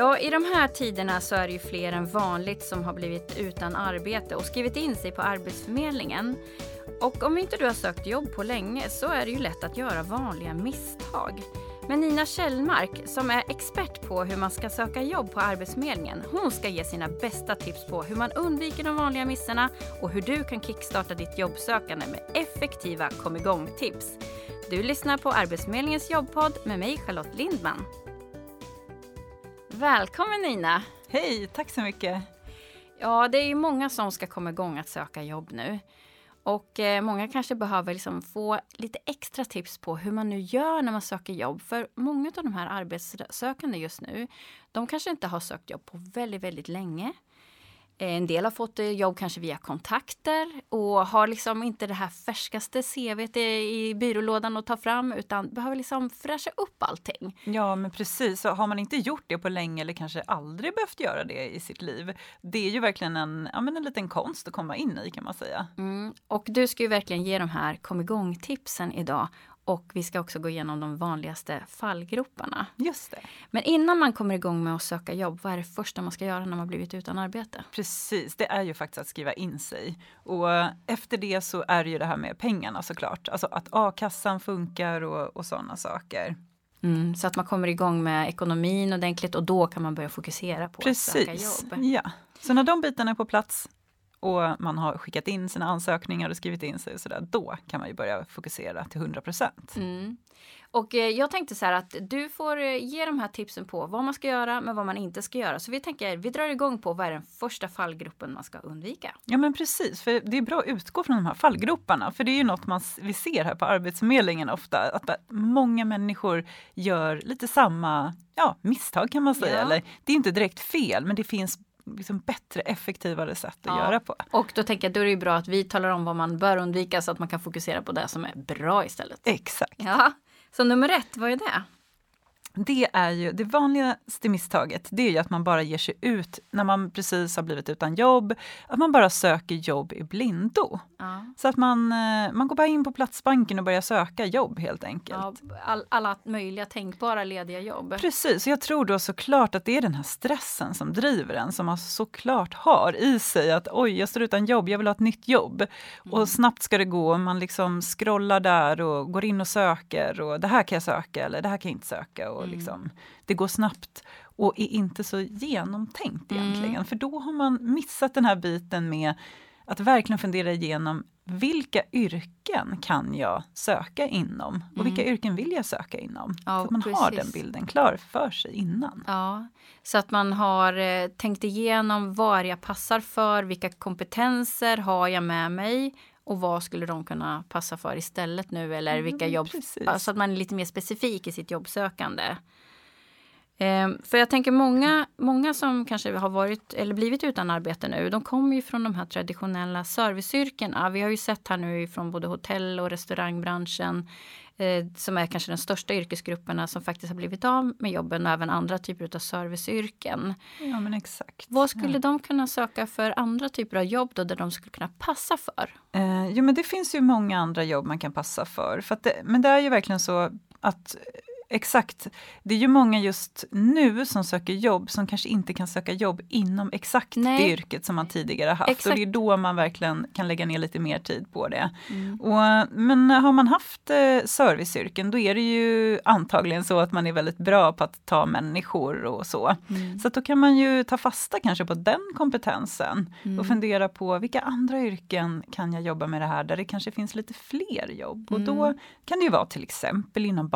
Ja, i de här tiderna så är det ju fler än vanligt som har blivit utan arbete och skrivit in sig på Arbetsförmedlingen. Och om inte du har sökt jobb på länge så är det ju lätt att göra vanliga misstag. Men Nina Kjellmark, som är expert på hur man ska söka jobb på Arbetsförmedlingen, hon ska ge sina bästa tips på hur man undviker de vanliga missarna och hur du kan kickstarta ditt jobbsökande med effektiva kom igång-tips. Du lyssnar på Arbetsförmedlingens jobbpodd med mig Charlotte Lindman. Välkommen Nina! Hej, tack så mycket! Ja, det är ju många som ska komma igång att söka jobb nu. Och eh, många kanske behöver liksom få lite extra tips på hur man nu gör när man söker jobb. För många av de här arbetssökande just nu, de kanske inte har sökt jobb på väldigt, väldigt länge. Eh, en del har fått eh, jobb kanske via kontakter och har liksom inte det här färskaste CVt i byrålådan att ta fram utan behöver liksom fräscha upp allting. Ja men precis, har man inte gjort det på länge eller kanske aldrig behövt göra det i sitt liv. Det är ju verkligen en, ja, men en liten konst att komma in i kan man säga. Mm. Och du ska ju verkligen ge de här kom igång tipsen idag och vi ska också gå igenom de vanligaste fallgroparna. Just det. Men innan man kommer igång med att söka jobb, vad är det första man ska göra när man blivit utan arbete? Precis, det är ju faktiskt att skriva in sig. Och efter det så är det ju det här med pengarna såklart. Alltså att a-kassan funkar och, och sådana saker. Mm, så att man kommer igång med ekonomin ordentligt och då kan man börja fokusera på Precis. att söka jobb. Ja, så när de bitarna är på plats och man har skickat in sina ansökningar och skrivit in sig och sådär, då kan man ju börja fokusera till 100 procent. Mm. Och eh, jag tänkte så här att du får eh, ge de här tipsen på vad man ska göra men vad man inte ska göra. Så vi tänker, vi drar igång på vad är den första fallgruppen man ska undvika? Ja men precis, för det är bra att utgå från de här fallgroparna. För det är ju något man, vi ser här på Arbetsförmedlingen ofta, att många människor gör lite samma ja, misstag kan man säga. Ja. Eller, det är inte direkt fel, men det finns liksom bättre, effektivare sätt att Ja. göra på. Och då tänker jag då är det ju bra att vi talar om vad man bör undvika så att man kan fokusera på det som är bra istället. Exakt. Ja, så nummer ett, vad är det? Det är ju det vanligaste misstaget. Det är ju att man bara ger sig ut när man precis har blivit utan jobb. Att man bara söker jobb i blindo. Ja. Så att man, eh, man går bara in på Platsbanken och börjar söka jobb helt enkelt. Ja, all, alla möjliga tänkbara lediga jobb. Precis, jag tror då såklart att det är den här stressen som driver en, som man såklart har i sig att oj, jag står utan jobb, jag vill ha ett nytt jobb. Och snabbt ska det gå, man liksom scrollar där och går in och söker och det här kan jag söka eller det här kan jag inte söka. Och liksom, det går snabbt och är inte så genomtänkt egentligen. För då har man missat den här biten med att verkligen fundera igenom vilka yrken kan jag söka inom och vilka yrken vill jag söka inom? Ja, så att man har den precis. bilden klar för sig innan. Ja, så att man har eh, tänkt igenom vad jag passar för, vilka kompetenser har jag med mig och vad skulle de kunna passa för istället nu eller vilka Mm, jobb, precis. så att man är lite mer specifik i sitt jobbsökande. Ehm, För jag tänker många, många som kanske har varit eller blivit utan arbete nu, de kommer ju från de här traditionella serviceyrkena. Vi har ju sett här nu från både hotell och restaurangbranschen eh, som är kanske de största yrkesgrupperna som faktiskt har blivit av med jobben och även andra typer av serviceyrken. Ja men exakt. Vad skulle de kunna söka för andra typer av jobb då där de skulle kunna passa för? Eh, jo men det finns ju många andra jobb man kan passa för. för det, men det är ju verkligen så att Exakt. Det är ju många just nu som söker jobb som kanske inte kan söka jobb inom exakt Nej. det yrket som man tidigare haft. Exakt. Och det är då man verkligen kan lägga ner lite mer tid på det. Mm. Och, men har man haft eh, serviceyrken då är det ju antagligen så att man är väldigt bra på att ta människor och så. Mm. Så då kan man ju ta fasta kanske på den kompetensen Mm. och fundera på vilka andra yrken kan jag jobba med det här där det kanske finns lite fler jobb. Och då Mm. kan det ju vara till exempel inom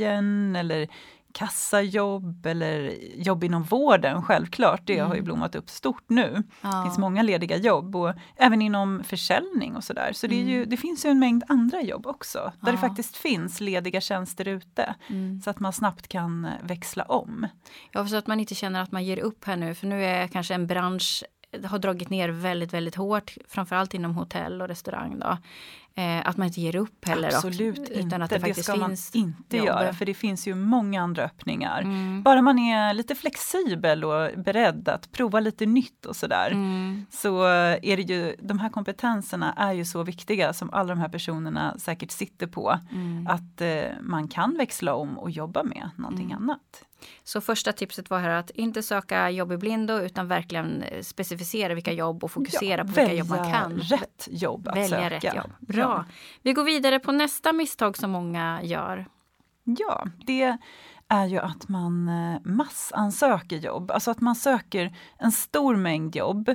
barnomsorgen eller kassajobb eller jobb inom vården, självklart. Det har ju blommat upp stort nu. Det Ja. finns många lediga jobb och även inom försäljning och sådär. Så det, är ju, det finns ju en mängd andra jobb också, där det Mm. Ja. faktiskt finns lediga tjänster ute. Mm. Så att man snabbt kan eh, växla om. Ja, så att man inte känner att man ger upp här nu. För nu är kanske en bransch har dragit ner väldigt, väldigt hårt. Framförallt inom hotell och restaurang. Då. Eh, att man inte ger upp heller. och- Absolut inte, utan att det, det, faktiskt ska man inte jobb. göra för det finns ju många andra öppningar. Mm. Bara man är lite flexibel och beredd att prova lite nytt och sådär. Mm. Så är det ju, de här kompetenserna är ju så viktiga som alla de här personerna säkert sitter på. Mm. Att eh, man kan växla om och jobba med någonting Mm. annat. Så första tipset var här att inte söka jobb i blindo utan verkligen eh, specificera vilka jobb och fokusera Ja, på vilka jobb man kan. rätt jobb att Välja söka. rätt jobb. Bra. Ja. Vi går vidare på nästa misstag som många gör. Ja, det är ju att man eh, massansöker jobb. Alltså att man söker en stor mängd jobb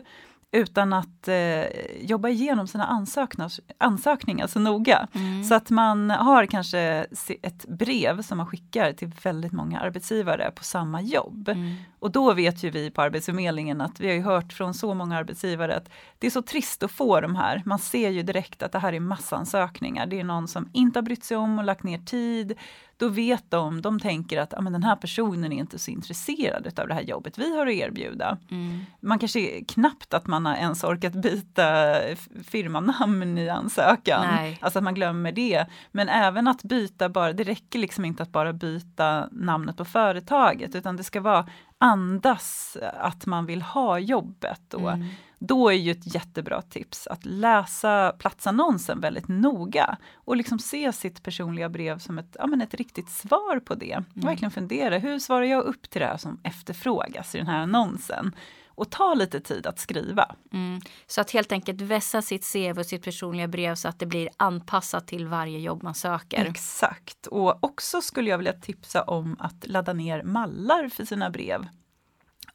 utan att eh, jobba igenom sina ansökningar, ansökningar så noga. Mm. Så att man har kanske ett brev som man skickar till väldigt många arbetsgivare på samma jobb. Mm. Och då vet ju vi på Arbetsförmedlingen att vi har hört från så många arbetsgivare att det är så trist att få de här. Man ser ju direkt att det här är massansökningar. Det är någon som inte har brytt sig om och lagt ner tid. Då vet de, de tänker att ah, men den här personen är inte så intresserad av det här jobbet vi har att erbjuda. Mm. Man kanske knappt att man har ens orkat byta firmanamn i ansökan. Nej. Alltså att man glömmer det. Men även att byta bara, det räcker liksom inte att bara byta namnet på företaget utan det ska vara andas att man vill ha jobbet. Och Mm. Då är ju ett jättebra tips att läsa platsannonsen väldigt noga och liksom se sitt personliga brev som ett, ja, men ett riktigt svar på det. Verkligen fundera, hur svarar jag upp till det här som efterfrågas i den här annonsen? Och ta lite tid att skriva. Mm. Så att helt enkelt vässa sitt CV och sitt personliga brev så att det blir anpassat till varje jobb man söker. Exakt. Och också skulle jag vilja tipsa om att ladda ner mallar för sina brev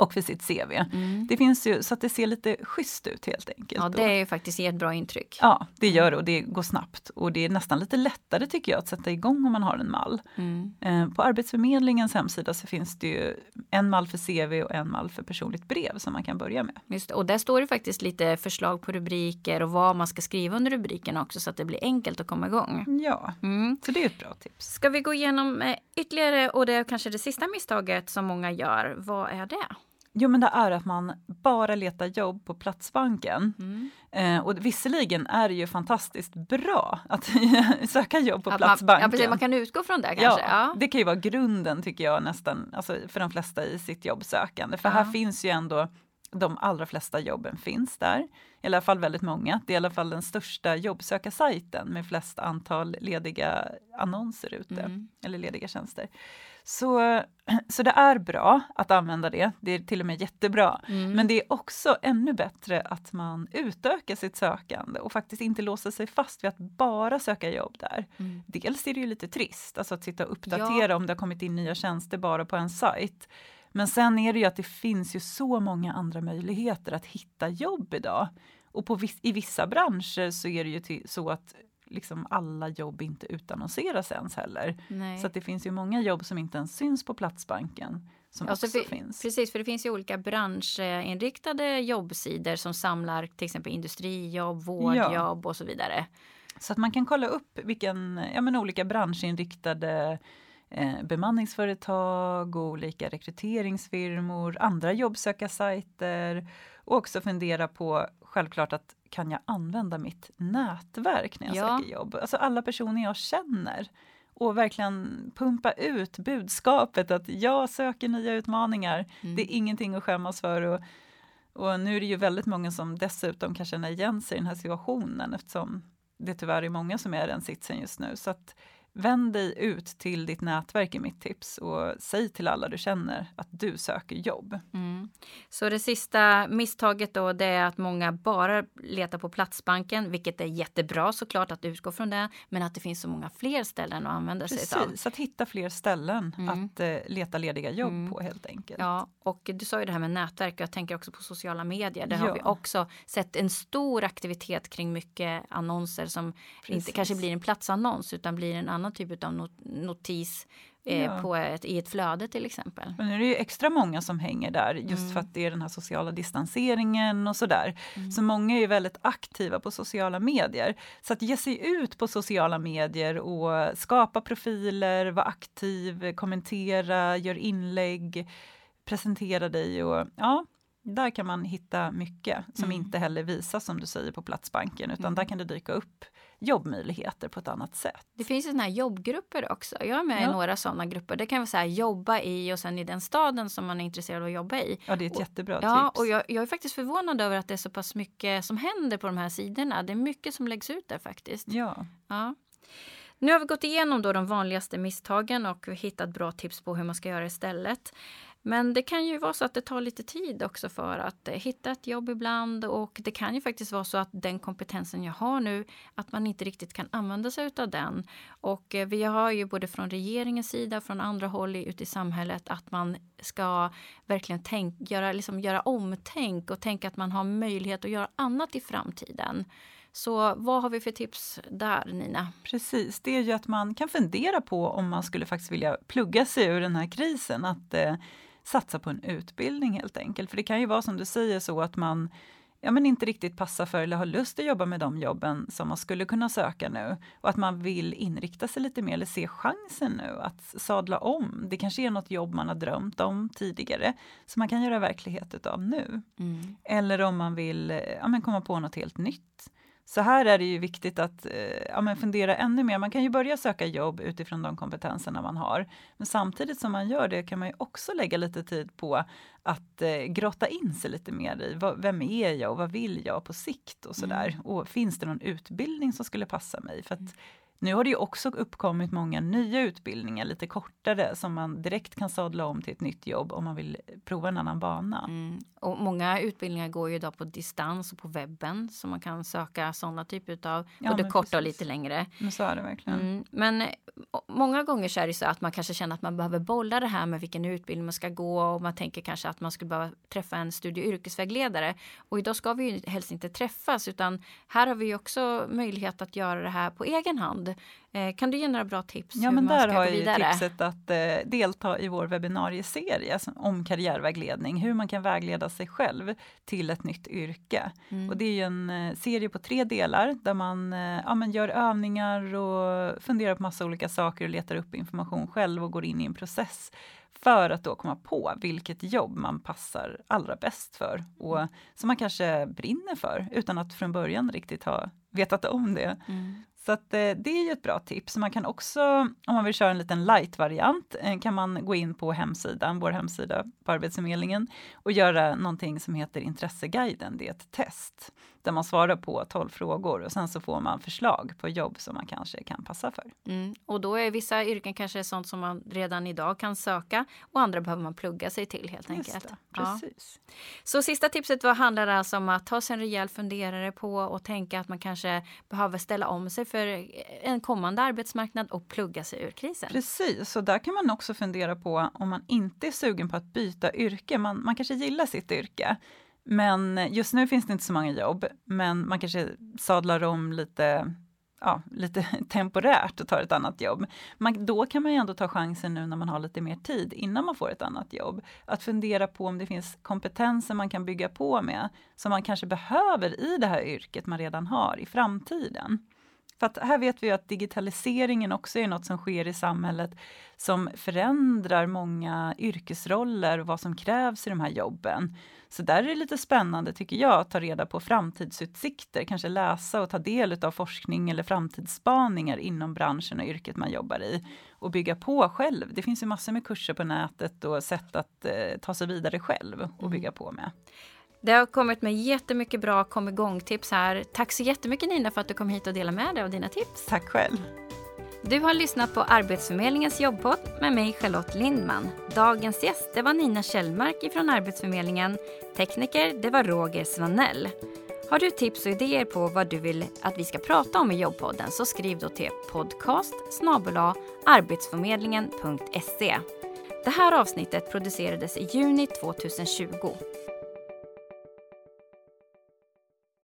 och för sitt CV. Mm. Det finns ju så att det ser lite schysst ut helt enkelt. Ja, det är ju faktiskt ger ett bra intryck. Ja, det gör det och det går snabbt. Och det är nästan lite lättare tycker jag att sätta igång om man har en mall. Mm. Eh, På Arbetsförmedlingens hemsida så finns det ju en mall för CV och en mall för personligt brev som man kan börja med. Just. Och där står det faktiskt lite förslag på rubriker och vad man ska skriva under rubrikerna också så att det blir enkelt att komma igång. Ja, Mm. så det är ett bra tips. Ska vi gå igenom eh, ytterligare och det är kanske det sista misstaget som många gör. Vad är det? Jo men det är att man bara letar jobb på Platsbanken. Mm. Eh, och visserligen är det ju fantastiskt bra att söka jobb på Att man, Platsbanken. ja, precis, man kan utgå från det kanske. Ja, Ja. det kan ju vara grunden tycker jag nästan alltså för de flesta i sitt jobbsökande. För Ja. här finns ju ändå de allra flesta jobben finns där. I alla fall väldigt många. Det är i alla fall den största jobbsökarsajten med flest antal lediga annonser ute. Mm. Eller lediga tjänster. Så, så det är bra att använda det. Det är till och med jättebra. Mm. Men det är också ännu bättre att man utökar sitt sökande och faktiskt inte låser sig fast vid att bara söka jobb där. Mm. Dels är det ju lite trist, alltså att sitta och uppdatera om det har kommit in nya tjänster bara på en sajt. Men sen är det ju att det finns ju så många andra möjligheter att hitta jobb idag. Och på viss, i vissa branscher så är det ju till, så att liksom alla jobb inte utannonseras ens heller. Nej. Så det finns ju många jobb som inte ens syns på Platsbanken. Som Ja, så också fi- finns. Precis, för det finns ju olika branschinriktade jobbsidor som samlar till exempel industrijobb, vårdjobb och så vidare. Så att man kan kolla upp vilken, ja men olika branschinriktade eh, bemanningsföretag, och olika rekryteringsfirmor, andra jobbsökarsajter och också fundera på självklart att kan jag använda mitt nätverk när jag Ja. söker jobb? Alltså alla personer jag känner och verkligen pumpa ut budskapet att jag söker nya utmaningar. Mm. Det är ingenting att skämmas för. Och, och nu är det ju väldigt många som dessutom kan känna igen sig i den här situationen eftersom det tyvärr är många som är i den sitsen just nu. Så att vänd dig ut till ditt nätverk är mitt tips och säg till alla du känner att du söker jobb. Mm. Så det sista misstaget då det är att många bara letar på Platsbanken, vilket är jättebra såklart att utgå från det, men att det finns så många fler ställen att använda sig av. Precis, att hitta fler ställen Mm. att eh, leta lediga jobb Mm. på helt enkelt. Ja, och du sa ju det här med nätverk och jag tänker också på sociala medier. Där har Ja. vi också sett en stor aktivitet kring mycket annonser som inte Precis. kanske blir en platsannons utan blir en annan typ av not- notis eh, Ja. på ett, i ett flöde till exempel. Men nu är det ju extra många som hänger där just Mm. för att det är den här sociala distanseringen och sådär. Mm. Så många är ju väldigt aktiva på sociala medier. Så att ge sig ut på sociala medier och skapa profiler, vara aktiv, kommentera, gör inlägg, presentera dig och ja, där kan man hitta mycket som Mm. inte heller visas som du säger på Platsbanken utan Mm. där kan det dyka upp jobbmöjligheter på ett annat sätt. Det finns ju såna här jobbgrupper också. Jag är med Ja. i några sådana grupper. Det kan vara så här jobba i och sen i den staden som man är intresserad av att jobba i. Ja, det är ett Och- jättebra Ja, tips. och jag, jag är faktiskt förvånad över att det är så pass mycket som händer på de här sidorna. Det är mycket som läggs ut där faktiskt. Ja. Ja. Nu har vi gått igenom då de vanligaste misstagen och hittat bra tips på hur man ska göra istället. Men det kan ju vara så att det tar lite tid också för att eh, hitta ett jobb ibland och det kan ju faktiskt vara så att den kompetensen jag har nu, att man inte riktigt kan använda sig av den. Och eh, vi har ju både från regeringens sida, från andra håll ute i samhället att man ska verkligen tänk, göra, liksom göra omtänk och tänka att man har möjlighet att göra annat i framtiden. Så vad har vi för tips där Nina? Precis, det är ju att man kan fundera på om man skulle faktiskt vilja plugga sig ur den här krisen. Att eh, satsa på en utbildning helt enkelt. För det kan ju vara som du säger så att man ja, men inte riktigt passar för eller har lust att jobba med de jobben som man skulle kunna söka nu. Och att man vill inrikta sig lite mer eller se chansen nu att sadla om. Det kanske är något jobb man har drömt om tidigare som man kan göra verklighet utav nu. Mm. Eller om man vill ja, men komma på något helt nytt. Så här är det ju viktigt att eh, ja, fundera ännu mer. Man kan ju börja söka jobb utifrån de kompetenserna man har. Men samtidigt som man gör det kan man ju också lägga lite tid på att eh, grotta in sig lite mer i vad, vem är jag och vad vill jag på sikt och sådär. Mm. Och finns det någon utbildning som skulle passa mig? För att mm. Nu har det ju också uppkommit många nya utbildningar, lite kortare, som man direkt kan sadla om till ett nytt jobb om man vill prova en annan bana. Mm. Och många utbildningar går ju idag på distans och på webben så man kan söka sådana typer av ja, både korta och lite längre. Men så är det verkligen. Mm. Men många gånger så är det så att man kanske känner att man behöver bolla det här med vilken utbildning man ska gå och man tänker kanske att man skulle behöva träffa en studie och yrkesvägledare. Och idag ska vi ju helst inte träffas utan här har vi också möjlighet att göra det här på egen hand. Eh, kan du ge några bra tips? Ja, men där har jag tipset att eh, delta i vår webbinarieserie om karriärvägledning, hur man kan vägleda sig själv till ett nytt yrke. Mm. Och det är ju en eh, serie på tre delar där man ja, men gör övningar och funderar på massa olika saker och letar upp information själv och går in i en process för att då komma på vilket jobb man passar allra bäst för och mm. som man kanske brinner för utan att från början riktigt ha vetat om det. Mm. Så att, eh, det är ju ett bra tips. Man kan också, om man vill köra en liten light-variant, eh, kan man gå in på hemsidan, vår hemsida på Arbetsförmedlingen och göra någonting som heter Intresseguiden. Det är ett test där man svarar på 12 frågor och sen så får man förslag på jobb som man kanske kan passa för. Mm. Och då är vissa yrken kanske sånt som man redan idag kan söka och andra behöver man plugga sig till helt Just enkelt. Det, precis. Ja. Så sista tipset var, handlar alltså om att ta sig en rejäl funderare på och tänka att man kanske behöver ställa om sig för en kommande arbetsmarknad och plugga sig ur krisen. Precis, och där kan man också fundera på om man inte är sugen på att byta yrke. Man, man kanske gillar sitt yrke. Men just nu finns det inte så många jobb, men man kanske sadlar om lite ja, lite temporärt och tar ett annat jobb. Man, då kan man ju ändå ta chansen nu när man har lite mer tid innan man får ett annat jobb. Att fundera på om det finns kompetenser man kan bygga på med som man kanske behöver i det här yrket man redan har i framtiden. För att här vet vi att digitaliseringen också är något som sker i samhället som förändrar många yrkesroller och vad som krävs i de här jobben. Så där är det lite spännande tycker jag att ta reda på framtidsutsikter, kanske läsa och ta del av forskning eller framtidsspaningar inom branschen och yrket man jobbar i och bygga på själv. Det finns ju massor med kurser på nätet och sätt att eh, ta sig vidare själv och mm. bygga på med. Det har kommit med jättemycket bra kom igång-tips här. Tack så jättemycket Nina för att du kom hit och delade med dig av dina tips. Tack själv. Du har lyssnat på Arbetsförmedlingens jobbpodd med mig Charlotte Lindman. Dagens gäst det var Nina Kjellmark från Arbetsförmedlingen. Tekniker det var Roger Svanell. Har du tips och idéer på vad du vill att vi ska prata om i jobbpodden så skriv då till podcast arbetsförmedlingen.se. Det här avsnittet producerades i juni 2020.